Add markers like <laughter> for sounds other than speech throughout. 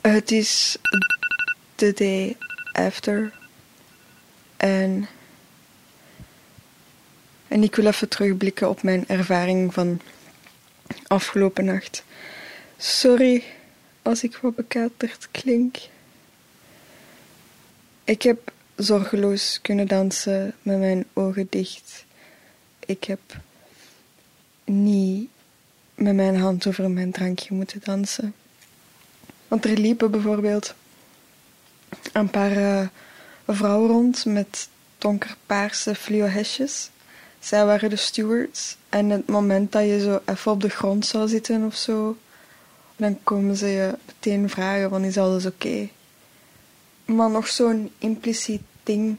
Het is the day after. En, en ik wil even terugblikken op mijn ervaring van afgelopen nacht. Sorry als ik wat bekaterd klink. Ik heb zorgeloos kunnen dansen met mijn ogen dicht. Ik heb niet met mijn hand over mijn drankje moeten dansen. Want er liepen bijvoorbeeld een paar uh, vrouwen rond met donkerpaarse fluo hesjes. Zij waren de stewards. En het moment dat je zo even op de grond zou zitten of zo, dan komen ze je meteen vragen: van is alles oké? Maar nog zo'n impliciet ding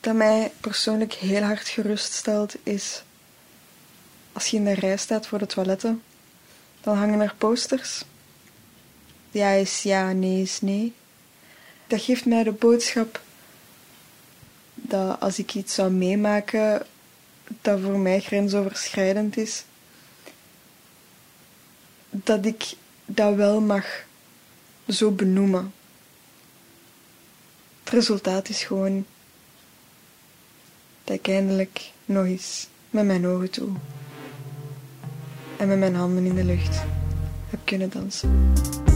dat mij persoonlijk heel hard geruststelt is als je in de rij staat voor de toiletten, dan hangen er posters. Ja is ja, nee is nee. Dat geeft mij de boodschap dat als ik iets zou meemaken dat voor mij grensoverschrijdend is, dat ik dat wel mag zo benoemen. Het resultaat is gewoon dat ik eindelijk nog eens met mijn ogen toe en met mijn handen in de lucht heb kunnen dansen.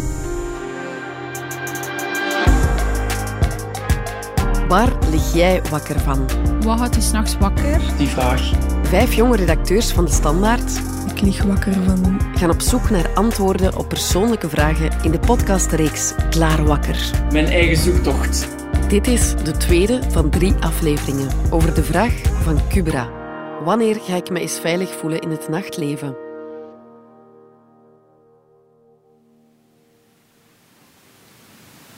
Waar lig jij wakker van? Wat houdt je s'nachts wakker? Die vraag. Vijf jonge redacteurs van De Standaard Ik lig wakker van gaan op zoek naar antwoorden op persoonlijke vragen in de podcastreeks Klaar Wakker. Mijn eigen zoektocht. Dit is de tweede van drie afleveringen over de vraag van Kubra. Wanneer ga ik me eens veilig voelen in het nachtleven?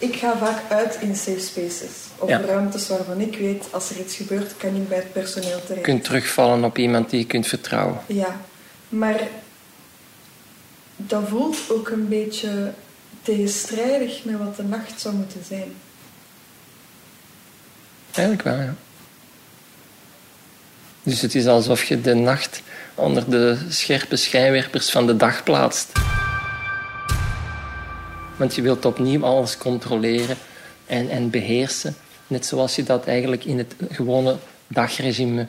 Ik ga vaak uit in safe spaces. Of Ja. ruimtes waarvan ik weet, als er iets gebeurt, kan ik bij het personeel terecht. Je kunt terugvallen op iemand die je kunt vertrouwen. Ja, maar dat voelt ook een beetje tegenstrijdig met wat de nacht zou moeten zijn. Eigenlijk wel, ja. Dus het is alsof je de nacht onder de scherpe schijnwerpers van de dag plaatst. Want je wilt opnieuw alles controleren en, en beheersen. Net zoals je dat eigenlijk in het gewone dagregime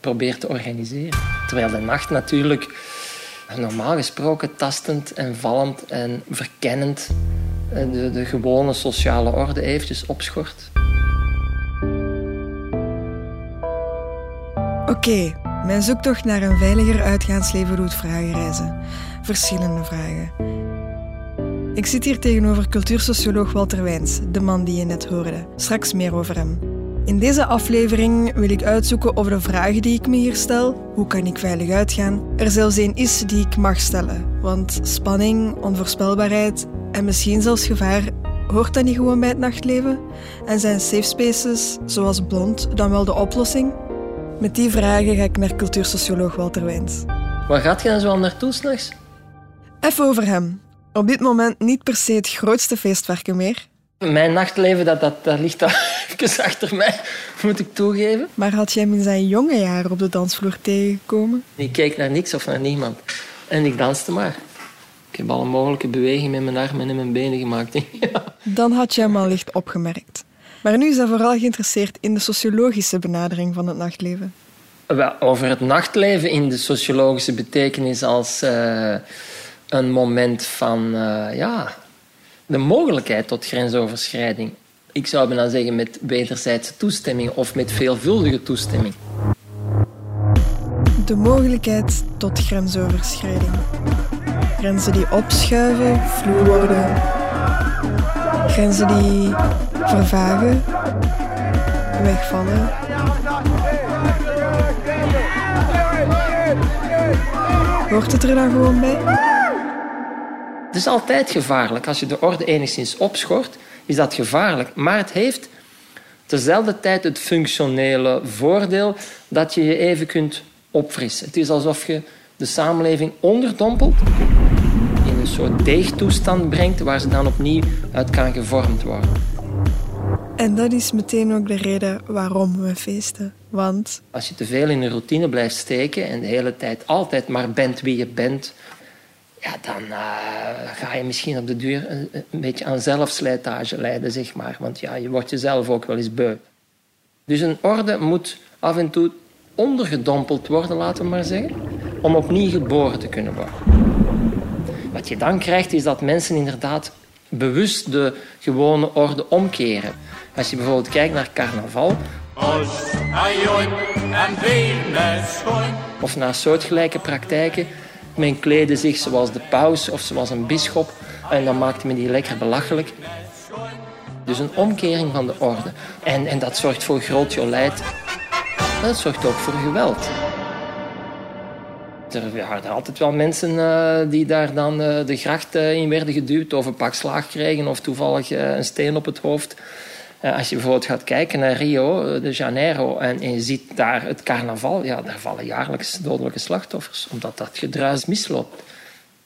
probeert te organiseren. Terwijl de nacht natuurlijk normaal gesproken tastend en vallend en verkennend eh, de, de gewone sociale orde eventjes opschort. Oké, mijn zoektocht naar een veiliger uitgaansleven doet vragen reizen. Verschillende vragen. Ik zit hier tegenover cultuursocioloog Walter Wijns, de man die je net hoorde. Straks meer over hem. In deze aflevering wil ik uitzoeken of de vragen die ik me hier stel, hoe kan ik veilig uitgaan, er zelfs één is die ik mag stellen. Want spanning, onvoorspelbaarheid en misschien zelfs gevaar, hoort dat niet gewoon bij het nachtleven? En zijn safe spaces, zoals Blond, dan wel de oplossing? Met die vragen ga ik naar cultuursocioloog Walter Wijns. Waar gaat je dan zo al naartoe s'nachts? Even over hem. Op dit moment niet per se het grootste feestwerken meer, Mijn nachtleven, dat, dat, dat ligt <laughs> even achter mij, moet ik toegeven. maar had jij hem in zijn jonge jaren op de dansvloer tegengekomen? Ik keek naar niks of naar niemand. En ik danste maar. Ik heb alle mogelijke bewegingen met mijn armen en mijn benen gemaakt. <laughs> Ja. Dan had je hem al licht opgemerkt. Maar nu is hij vooral geïnteresseerd in de sociologische benadering van het nachtleven. Wel, over het nachtleven in de sociologische betekenis als eh, een moment van eh, ja, de mogelijkheid tot grensoverschrijding. Ik zou bijna zeggen met wederzijdse toestemming of met veelvuldige toestemming. De mogelijkheid tot grensoverschrijding. Grenzen die opschuiven, vloer worden. Grenzen die vervagen, wegvallen. Hoort het er dan gewoon bij? Het is altijd gevaarlijk. Als je de orde enigszins opschort, is dat gevaarlijk. Maar het heeft tezelfde tijd het functionele voordeel dat je je even kunt opfrissen. Het is alsof je de samenleving onderdompelt, in een soort deegtoestand brengt, waar ze dan opnieuw uit kan gevormd worden. En dat is meteen ook de reden waarom we feesten. Want Als je te veel in een routine blijft steken en de hele tijd altijd maar bent wie je bent, ja, dan uh, ga je misschien op de duur een, een, beetje aan zelfslijtage lijden, zeg maar. Want ja, je wordt jezelf ook wel eens beu. Dus een orde moet af en toe ondergedompeld worden, laten we maar zeggen, om opnieuw geboren te kunnen worden. Wat je dan krijgt, is dat mensen inderdaad bewust de gewone orde omkeren. Als je bijvoorbeeld kijkt naar carnaval, of naar soortgelijke praktijken. Men kleedde zich zoals de paus of zoals een bisschop en dan maakte men die lekker belachelijk. Dus een omkering van de orde. En, en dat zorgt voor groot jolijt. Dat zorgt ook voor geweld. Er waren altijd wel mensen uh, die daar dan uh, de gracht uh, in werden geduwd of een pak slaag kregen of toevallig een steen op het hoofd. Eh, als je bijvoorbeeld gaat kijken naar Rio eh, de Janeiro en, je ziet daar het carnaval, ja, daar vallen jaarlijks dodelijke slachtoffers, omdat dat gedruis misloopt.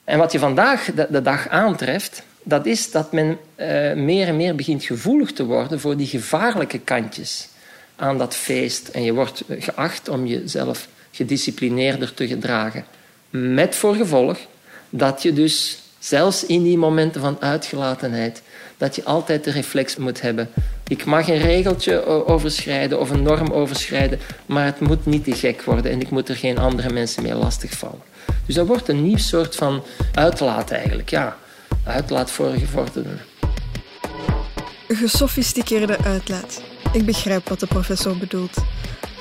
En wat je vandaag de, dag aantreft, dat is dat men uh, meer en meer begint gevoelig te worden voor die gevaarlijke kantjes aan dat feest. En je wordt geacht om jezelf gedisciplineerder te gedragen. Met voor gevolg dat je dus zelfs in die momenten van uitgelatenheid, dat je altijd de reflex moet hebben ik mag een regeltje overschrijden of een norm overschrijden, maar het moet niet te gek worden en ik moet er geen andere mensen mee lastigvallen. Dus dat wordt een nieuw soort van uitlaat eigenlijk, ja. Uitlaat voor gevorderden. Gesofisticeerde uitlaat. Ik begrijp wat de professor bedoelt.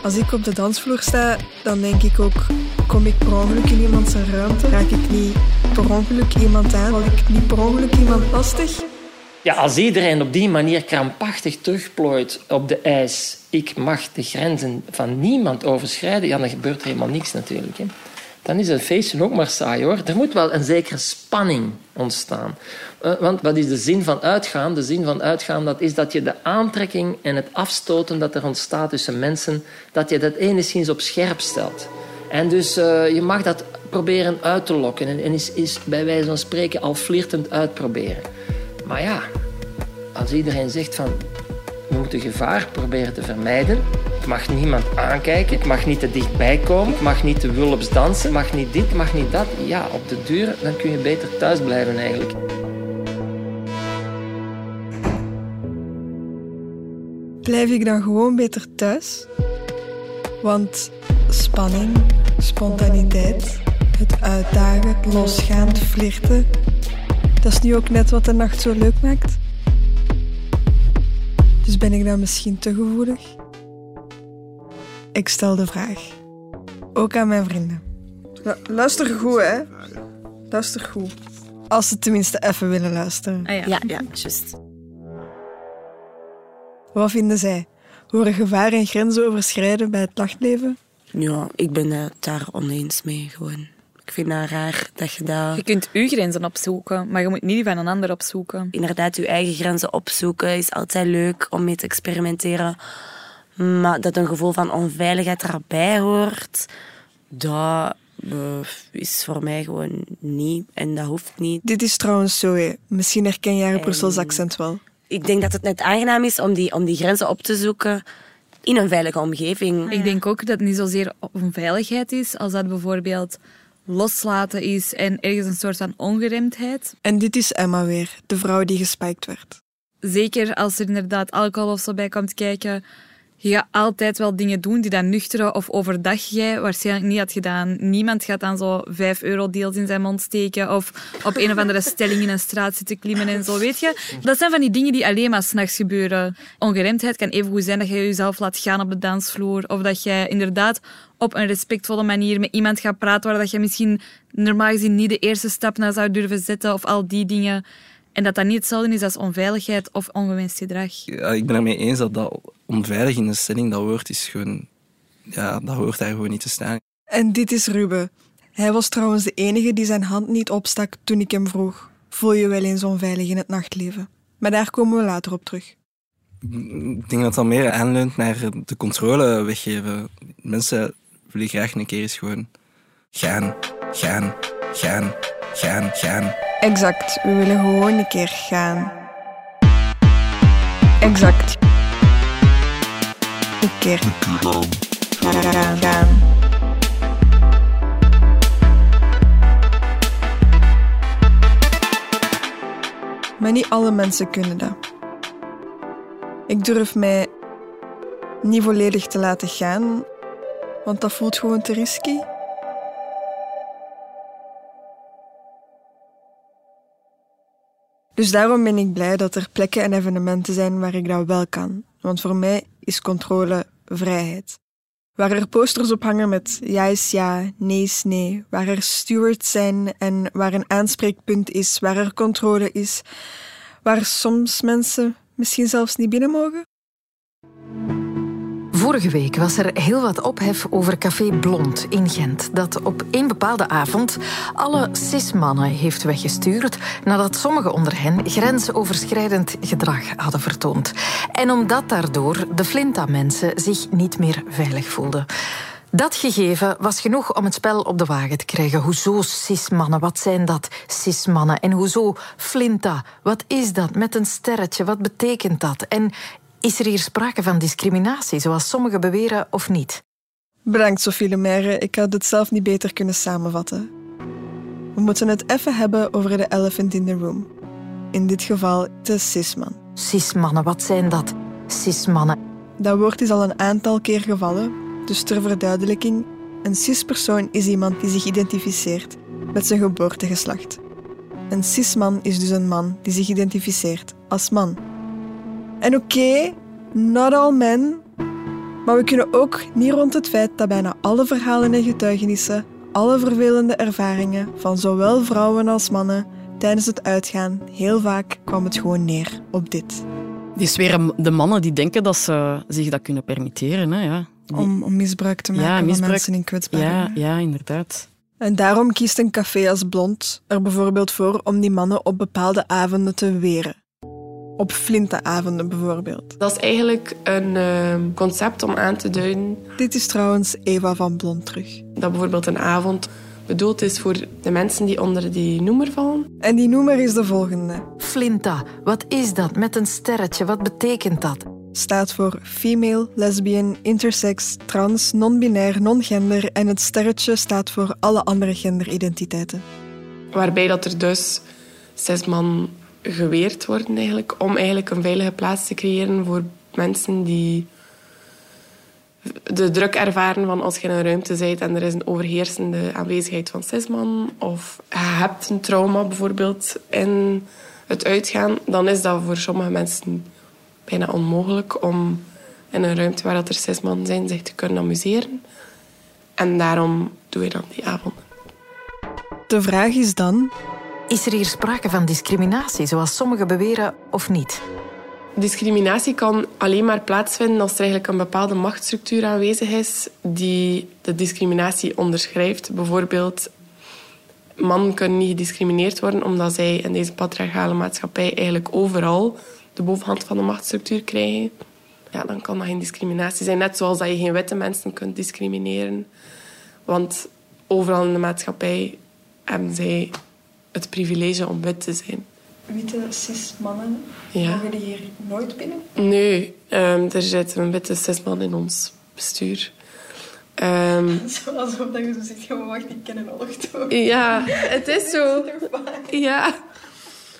Als ik op de dansvloer sta, dan denk ik ook... Kom ik per ongeluk in iemand zijn ruimte? Raak ik niet per ongeluk iemand aan? Val ik niet per ongeluk iemand lastig? Ja, als iedereen op die manier krampachtig terugplooit op de ijs, ik mag de grenzen van niemand overschrijden, ja, dan gebeurt er helemaal niks natuurlijk. Hè. Dan is het feestje ook maar saai hoor. Er moet wel een zekere spanning ontstaan. Uh, want wat is de zin van uitgaan? De zin van uitgaan dat is dat je de aantrekking en het afstoten dat er ontstaat tussen mensen, dat je dat enigszins op scherp stelt. En dus uh, je mag dat proberen uit te lokken en, en is, is bij wijze van spreken al flirtend uitproberen. Maar ja, als iedereen zegt van we moeten gevaar proberen te vermijden. Ik mag niemand aankijken, ik mag niet te dichtbij komen, ik mag niet te wulps dansen, mag niet dit, mag niet dat. Ja, op de duur dan kun je beter thuis blijven eigenlijk. Blijf ik dan gewoon beter thuis? Want spanning, spontaniteit, het uitdagen, het losgaan, het flirten, dat is nu ook net wat de nacht zo leuk maakt. Dus ben ik dan misschien te gevoelig? Ik stel de vraag. Ook aan mijn vrienden. luister goed, hè? Luister goed. Als ze tenminste even willen luisteren. Ah, ja, ja, ja juist. Wat vinden zij? Horen gevaren en grenzen overschrijden bij het nachtleven? Ja, ik ben het daar oneens mee gewoon. Ik vind het raar dat je dat... Je kunt je grenzen opzoeken, maar je moet niet die van een ander opzoeken. Inderdaad, je eigen grenzen opzoeken is altijd leuk om mee te experimenteren. Maar dat een gevoel van onveiligheid erbij hoort, dat eh, is voor mij gewoon niet. En dat hoeft niet. Dit is trouwens zo, Misschien herken jij een Brussels accent wel. Ik denk dat het net aangenaam is om die, om die grenzen op te zoeken in een veilige omgeving. Ik denk ook dat het niet zozeer onveiligheid is, als dat bijvoorbeeld loslaten is en ergens een soort van ongeremdheid. En dit is Emma weer, de vrouw die gespijkt werd. Zeker als er inderdaad alcohol of zo bij komt kijken, je gaat altijd wel dingen doen die dan nuchtere of overdag jij waarschijnlijk niet had gedaan. Niemand gaat dan zo 5 euro deals in zijn mond steken of op een of andere <laughs> stelling in een straat zitten klimmen en zo, weet je. Dat zijn van die dingen die alleen maar s'nachts gebeuren. Ongeremdheid kan even goed zijn dat je jezelf laat gaan op de dansvloer of dat jij inderdaad op een respectvolle manier met iemand gaat praten waar dat je misschien normaal gezien niet de eerste stap naar zou durven zetten of al die dingen. En dat dat niet hetzelfde is als onveiligheid of ongewenst gedrag. Ja, ik ben ermee eens dat dat onveilig in de stelling, dat woord is gewoon... Ja, dat hoort daar gewoon niet te staan. En dit is Ruben. Hij was trouwens de enige die zijn hand niet opstak toen ik hem vroeg. Voel je wel eens onveilig in het nachtleven? Maar daar komen we later op terug. Ik denk dat dat meer aanleunt naar de controle weggeven. Mensen willen graag een keer eens gewoon gaan, gaan, gaan, gaan, gaan. Exact, we willen gewoon een keer gaan. Exact. Een keer gaan, gaan. Maar niet alle mensen kunnen dat. Ik durf mij niet volledig te laten gaan, want dat voelt gewoon te risky. Dus daarom ben ik blij dat er plekken en evenementen zijn waar ik dat wel kan. Want voor mij is controle vrijheid. Waar er posters op hangen met ja is ja, nee is nee. Waar er stewards zijn en waar een aanspreekpunt is, waar er controle is. Waar soms mensen misschien zelfs niet binnen mogen. Vorige week was er heel wat ophef over Café Blond in Gent, dat op één bepaalde avond alle cis-mannen heeft weggestuurd nadat sommigen onder hen grensoverschrijdend gedrag hadden vertoond. En omdat daardoor de Flinta-mensen zich niet meer veilig voelden. Dat gegeven was genoeg om het spel op de wagen te krijgen. Hoezo cis-mannen? Wat zijn dat, cis-mannen? En hoezo Flinta? Wat is dat met een sterretje? Wat betekent dat? En is er hier sprake van discriminatie, zoals sommigen beweren, of niet? Bedankt, Sophie Lemaire. Ik had het zelf niet beter kunnen samenvatten. We moeten het even hebben over de elephant in the room. In dit geval de cisman. Cismannen, wat zijn dat? Cismannen. Dat woord is al een aantal keer gevallen, dus ter verduidelijking: een cispersoon is iemand die zich identificeert met zijn geboortegeslacht. Een cisman is dus een man die zich identificeert als man. En oké, not all men, maar we kunnen ook niet rond het feit dat bijna alle verhalen en getuigenissen, alle vervelende ervaringen van zowel vrouwen als mannen tijdens het uitgaan, heel vaak kwam het gewoon neer op dit. Het is weer de mannen die denken dat ze zich dat kunnen permitteren. Hè, ja. Om, om misbruik te maken misbruik- van mensen in kwetsbaarheid. Ja, ja, inderdaad. En daarom kiest een café als Blond er bijvoorbeeld voor om die mannen op bepaalde avonden te weren. Op flintenavonden bijvoorbeeld. Dat is eigenlijk een ehm, concept om aan te duiden Dit is trouwens Eva van Blond terug. dat bijvoorbeeld een avond bedoeld is voor de mensen die onder die noemer vallen. En die noemer is de volgende. Flinta, wat is dat met een sterretje? Wat betekent dat? Staat voor female, lesbian, intersex, trans, non-binair, non-gender en het sterretje staat voor alle andere genderidentiteiten. Waarbij dat er dus zes man geweerd worden eigenlijk, om eigenlijk een veilige plaats te creëren voor mensen die de druk ervaren van als je in een ruimte bent en er is een overheersende aanwezigheid van zes man of je hebt een trauma bijvoorbeeld in het uitgaan, dan is dat voor sommige mensen bijna onmogelijk om in een ruimte waar dat er zes man zijn zich te kunnen amuseren. En daarom doe je dan die avonden. De vraag is dan, Is er hier sprake van discriminatie, zoals sommigen beweren, of niet? Discriminatie kan alleen maar plaatsvinden als er eigenlijk een bepaalde machtsstructuur aanwezig is die de discriminatie onderschrijft. Bijvoorbeeld, mannen kunnen niet gediscrimineerd worden omdat zij in deze patriarchale maatschappij eigenlijk overal de bovenhand van de machtsstructuur krijgen. Ja, dan kan dat geen discriminatie zijn. Net zoals dat je geen witte mensen kunt discrimineren. Want overal in de maatschappij hebben zij het privilege om wit te zijn. witte cis-mannen, Ja. mogen die hier nooit binnen? Nee, ehm, er zit een witte cisman in ons bestuur. Ehm, <laughs> Alsof dat je zo zegt, gewoon wacht, ik ken een oorlog. ja, het is <laughs> zo. Ja.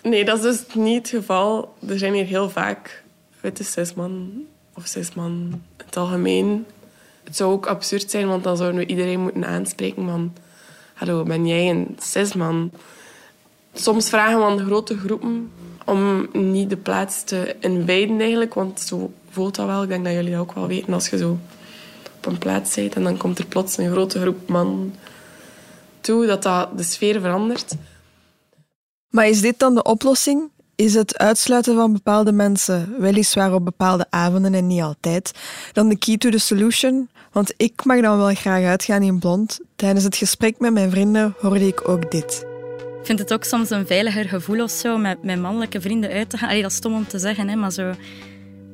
Nee, dat is dus niet het geval. Er zijn hier heel vaak witte cisman of cisman in het algemeen. Het zou ook absurd zijn, want dan zouden we iedereen moeten aanspreken van... Hallo, ben jij een cisman? Soms vragen we aan grote groepen om niet de plaats te inwijden eigenlijk, want zo voelt dat wel. Ik denk dat jullie dat ook wel weten als je zo op een plaats bent en dan komt er plots een grote groep man toe, dat dat de sfeer verandert. Maar is dit dan de oplossing? Is het uitsluiten van bepaalde mensen, weliswaar op bepaalde avonden en niet altijd, dan de key to the solution? Want ik mag dan wel graag uitgaan in blond. Tijdens het gesprek met mijn vrienden hoorde ik ook dit. Ik vind het ook soms een veiliger gevoel of zo met, met mannelijke vrienden uit te gaan. Allee, dat is stom om te zeggen, hè, maar zo...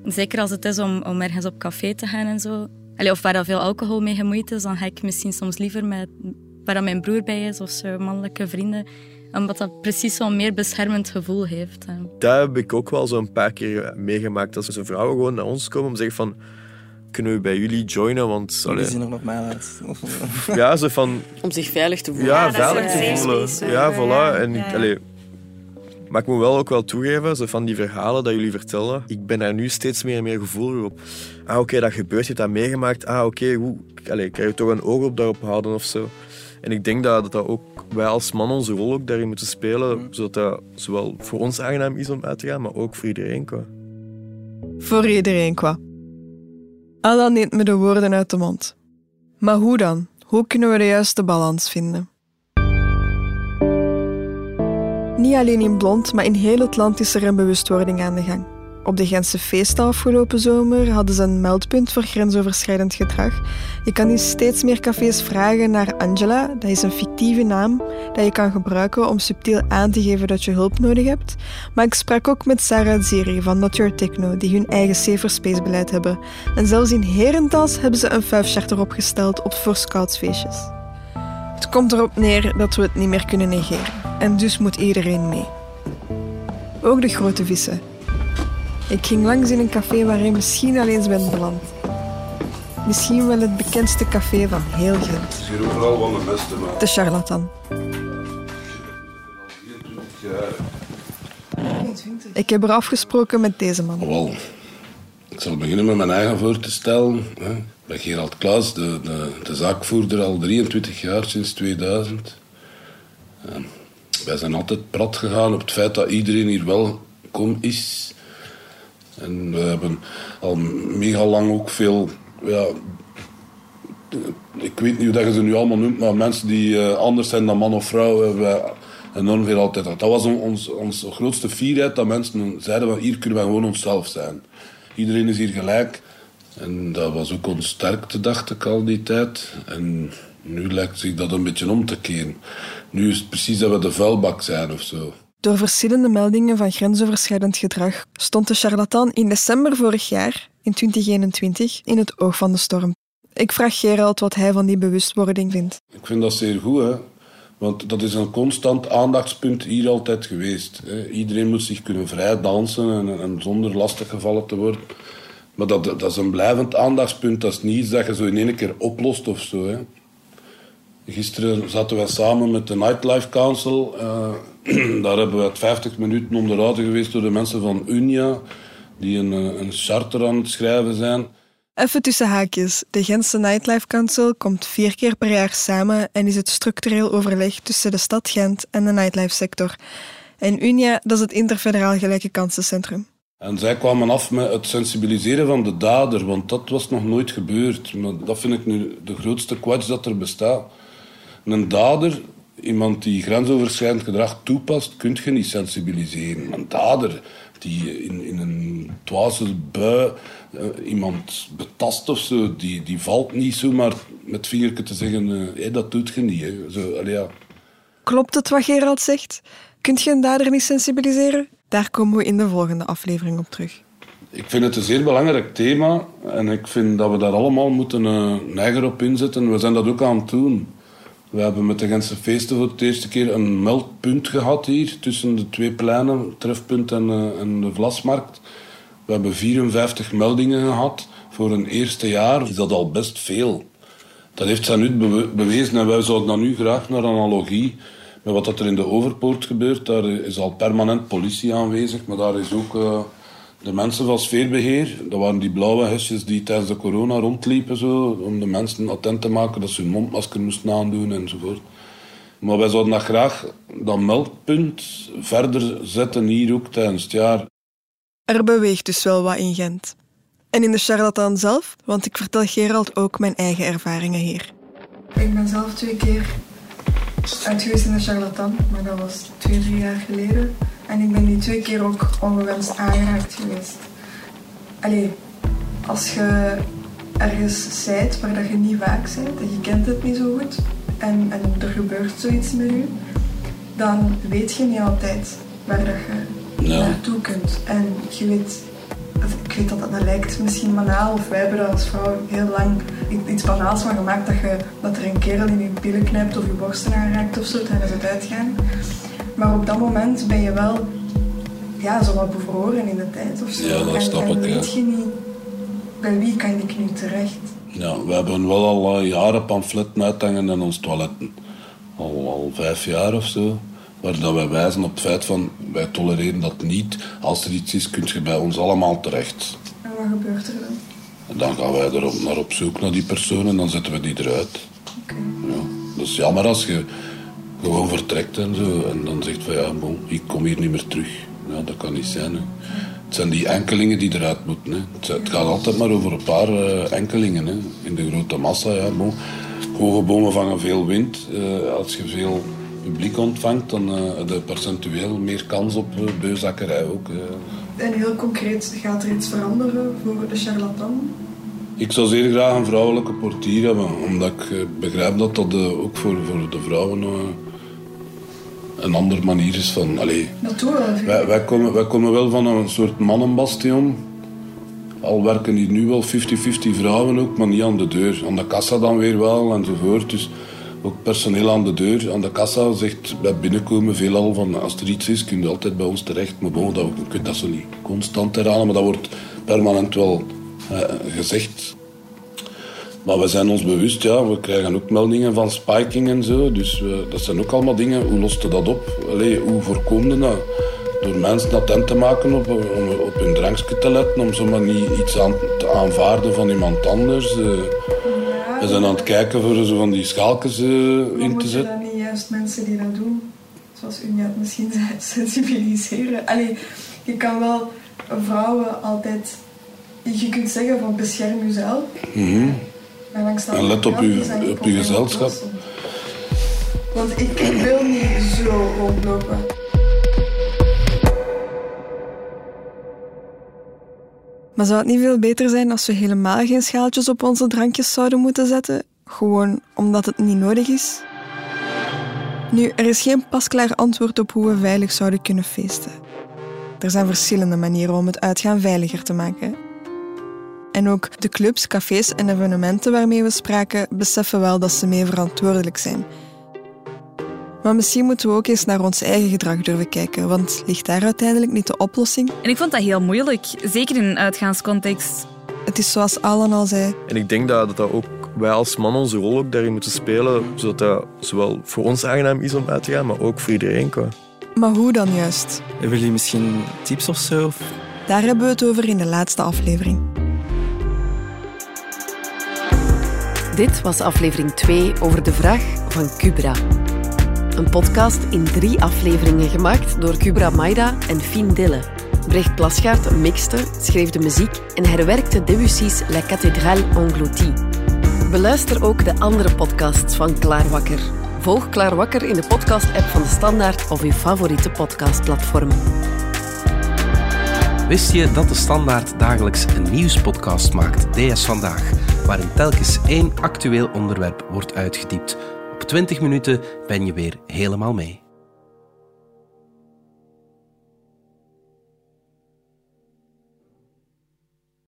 Zeker als het is om, om ergens op café te gaan en zo. Of waar er veel alcohol mee gemoeid is, dan ga ik misschien soms liever met waar mijn broer bij is of zo, mannelijke vrienden. Omdat dat precies zo'n meer beschermend gevoel heeft. Dat heb ik ook wel zo'n paar keer meegemaakt. Als er vrouwen gewoon naar ons komen om te zeggen van... Kunnen we bij jullie joinen? Want... Die allee, zien er normaal uit. <laughs> ja, zo van... Om zich veilig te voelen. Ja, veilig te voelen. space, Ja, voilà. Ja, En ja. ik, allee, Maar ik moet wel ook wel toegeven, zo van die verhalen dat jullie vertellen, ik ben daar nu steeds meer en meer gevoelig op. Ah, oké, dat gebeurt, je hebt dat meegemaakt. Ah, oké, hoe... Allee, kan je toch een oog op daarop houden of zo. En ik denk dat, dat, dat ook wij als man onze rol ook daarin moeten spelen, zodat dat zowel voor ons aangenaam is om uit te gaan, maar ook voor iedereen qua. Voor iedereen qua. Alla neemt me de woorden uit de mond. Maar hoe dan? Hoe kunnen we de juiste balans vinden? Niet alleen in Blond, maar in heel het land is er een bewustwording aan de gang. Op de Gentse feesten afgelopen zomer hadden ze een meldpunt voor grensoverschrijdend gedrag. Je kan in steeds meer cafés vragen naar Angela, dat is een fictieve naam dat je kan gebruiken om subtiel aan te geven dat je hulp nodig hebt. Maar ik sprak ook met Sarah Ziri van Not Your Techno, die hun eigen safer space beleid hebben. En zelfs in Herentals hebben ze een vijfcharter opgesteld op voor scoutsfeestjes. Het komt erop neer dat we het niet meer kunnen negeren. En dus moet iedereen mee. Ook de grote vissen. Ik ging langs in een café waar je misschien al eens bent beland. Misschien wel het bekendste café van heel Gent. Het is hier overal van de beste, maar... De charlatan. Ik heb er afgesproken met deze man. Wel, ik zal beginnen met mijn eigen voor te stellen. hè. Ik ben Gerald Klaas, de, de, de zaakvoerder al 23 jaar, sinds 2000. Eh, wij zijn altijd prat gegaan op het feit dat iedereen hier welkom is. En we hebben al mega lang ook veel... Ja, ik weet niet hoe je ze nu allemaal noemt, maar mensen die eh, anders zijn dan man of vrouw, hebben enorm veel altijd. Dat was on- ons, onze grootste fierheid, dat mensen zeiden van hier kunnen wij gewoon onszelf zijn. Iedereen is hier gelijk. En dat was ook ons sterkte, dacht ik al die tijd. En nu lijkt zich dat een beetje om te keren. Nu is het precies dat we de vuilbak zijn of zo. Door verschillende meldingen van grensoverschrijdend gedrag stond de charlatan in december vorig jaar, in 2021, in het oog van de storm. Ik vraag Gerald wat hij van die bewustwording vindt. Ik vind dat zeer goed, hè. Want dat is een constant aandachtspunt hier altijd geweest. Hè. Iedereen moet zich kunnen vrij dansen en, zonder lastiggevallen te worden. Maar dat, dat is een blijvend aandachtspunt. Dat is niet iets dat je zo in één keer oplost of zo. Hè. Gisteren zaten wij samen met de Nightlife Council. Eh, <clears throat> daar hebben we het 50 minuten onderhouden geweest door de mensen van Unia, die een, eh, een charter aan het schrijven zijn. Even tussen haakjes. De Gentse Nightlife Council komt vier keer per jaar samen en is het structureel overleg tussen de stad Gent en de nightlife sector. En Unia, dat is het Interfederaal Gelijke Kansencentrum. En zij kwamen af met het sensibiliseren van de dader, want dat was nog nooit gebeurd. Maar dat vind ik nu de grootste kwats dat er bestaat. Een dader, iemand die grensoverschrijdend gedrag toepast, kun je niet sensibiliseren. Een dader die in, in een dwaze bui eh, iemand betast of zo, die, die valt niet zomaar met vingertje te zeggen, eh, hé, dat doet je niet. Hè. Zo, allee, ja. Klopt het wat Gerald zegt? Kunt je een dader niet sensibiliseren? Daar komen we in de volgende aflevering op terug. Ik vind het een zeer belangrijk thema en ik vind dat we daar allemaal moeten eh, een eigen op inzetten. We zijn dat ook aan het doen. We hebben met de Gentse feesten voor het eerste keer een meldpunt gehad hier tussen de twee pleinen, Trefpunt en, eh, en de Vlasmarkt. We hebben 54 meldingen gehad. Voor een eerste jaar is dat al best veel. Dat heeft zijn bewe- bewezen en wij zouden dan nu graag naar analogie met wat dat er in de Overpoort gebeurt. Daar is al permanent politie aanwezig, maar daar is ook eh, de mensen van sfeerbeheer. Dat waren die blauwe hesjes die tijdens de corona rondliepen, zo, om de mensen attent te maken dat ze hun mondmasker moesten aandoen enzovoort. Maar wij zouden dat graag, dat meldpunt, verder zetten hier ook tijdens het jaar. Er beweegt dus wel wat in Gent. En in de charlatan zelf, want ik vertel Gerald ook mijn eigen ervaringen hier. Ik ben zelf twee keer uit geweest in de charlatan, maar dat was twee, drie jaar geleden. En ik ben die twee keer ook ongewenst aangeraakt geweest. Allee, als je ergens zijt waar dat je niet vaak bent en je kent het niet zo goed en, en er gebeurt zoiets met je, dan weet je niet altijd waar dat je naartoe kunt. En je weet, ik weet dat dat, lijkt misschien banaal, of wij hebben er als vrouw heel lang iets banaals van gemaakt dat, je, dat er een kerel in je billen knijpt of je borsten aanraakt of zo tijdens het uitgaan. Maar op dat moment ben je wel ja, zo wat bevroren in de tijd of zo. Ja, dat en, snap en ik, ja. weet je niet, bij wie kan ik nu terecht? Ja, we hebben wel al eh, jaren pamfletten uithangen in ons toiletten. Al, al vijf jaar of zo. waar dat wij wijzen op het feit van wij tolereren dat niet. Als er iets is, kun je bij ons allemaal terecht. En wat gebeurt er dan? En dan gaan wij er naar op zoek naar die persoon en dan zetten we die eruit. Ja, dat is jammer als je gewoon vertrekt en zo. En dan zegt van ja, bon, ik kom hier niet meer terug. Ja, dat kan niet zijn. Hè. Het zijn die enkelingen die eruit moeten. Hè. Het, gaat altijd maar over een paar eh, enkelingen. Hè. In de grote massa, ja, bon. Hoge bomen vangen veel wind. Eh, als je veel publiek ontvangt, dan eh, heb je percentueel meer kans op beuzakkerij ook. En heel concreet, gaat er iets veranderen voor de charlatan? Ik zou zeer graag een vrouwelijke portier hebben, omdat ik begrijp dat dat ook voor, voor de vrouwen een andere manier is van... Allee, wij, wij, komen, wij komen wel van een soort mannenbastion. Al werken hier nu wel 50-50 vrouwen ook, maar niet aan de deur. Aan de kassa dan weer wel, enzovoort. Dus ook personeel aan de deur. Aan de kassa zegt bij binnenkomen veelal van... Als er iets is, kun je altijd bij ons terecht. Maar bon, dat, je kunt dat zo niet constant herhalen, maar dat wordt permanent wel eh, gezegd. Maar we zijn ons bewust, ja, we krijgen ook meldingen van spiking en zo. Dus uh, dat zijn ook allemaal dingen. Hoe lost je dat op? Allee, hoe voorkom je dat? Door mensen attent te maken op, om op hun drankje te letten, om zomaar niet iets aan te aanvaarden van iemand anders. Uh, ja, we zijn aan het kijken voor zo van die schaaltjes uh, in te zetten. dan niet juist mensen die dat doen, zoals u net misschien <laughs> zei, sensibiliseren? Allee, je kan wel vrouwen altijd... Je kunt zeggen van bescherm jezelf. Mm en let op uw, op uw gezelschap. Want ik, ik wil niet zo rondlopen. Maar zou het niet veel beter zijn als we helemaal geen schaaltjes op onze drankjes zouden moeten zetten? Gewoon omdat het niet nodig is? Nu, er is geen pasklaar antwoord op hoe we veilig zouden kunnen feesten. Er zijn verschillende manieren om het uitgaan veiliger te maken. En ook de clubs, cafés en evenementen waarmee we spraken beseffen wel dat ze mee verantwoordelijk zijn. Maar misschien moeten we ook eens naar ons eigen gedrag durven kijken, want ligt daar uiteindelijk niet de oplossing? En ik vond dat heel moeilijk, zeker in een uitgaanscontext. Het is zoals Alan al zei. En ik denk dat, dat ook wij als man onze rol ook daarin moeten spelen, zodat dat zowel voor ons aangenaam is om uit te gaan, maar ook voor iedereen. Qua. Maar hoe dan juist? Hebben jullie misschien tips of zo? Daar hebben we het over in de laatste aflevering. Dit was aflevering 2 over de vraag van Cubra. Een podcast in drie afleveringen gemaakt door Cubra Maida en Fien Dille. Brecht Plasgaard mixte, schreef de muziek en herwerkte Debussy's La Cathédrale Engloutie. Beluister ook de andere podcasts van Klaarwakker. Volg Klaarwakker in de podcast-app van de Standaard of uw favoriete podcastplatform. Wist je dat de Standaard dagelijks een nieuwspodcast maakt, DS Vandaag, waarin telkens één actueel onderwerp wordt uitgediept? Op 20 minuten ben je weer helemaal mee.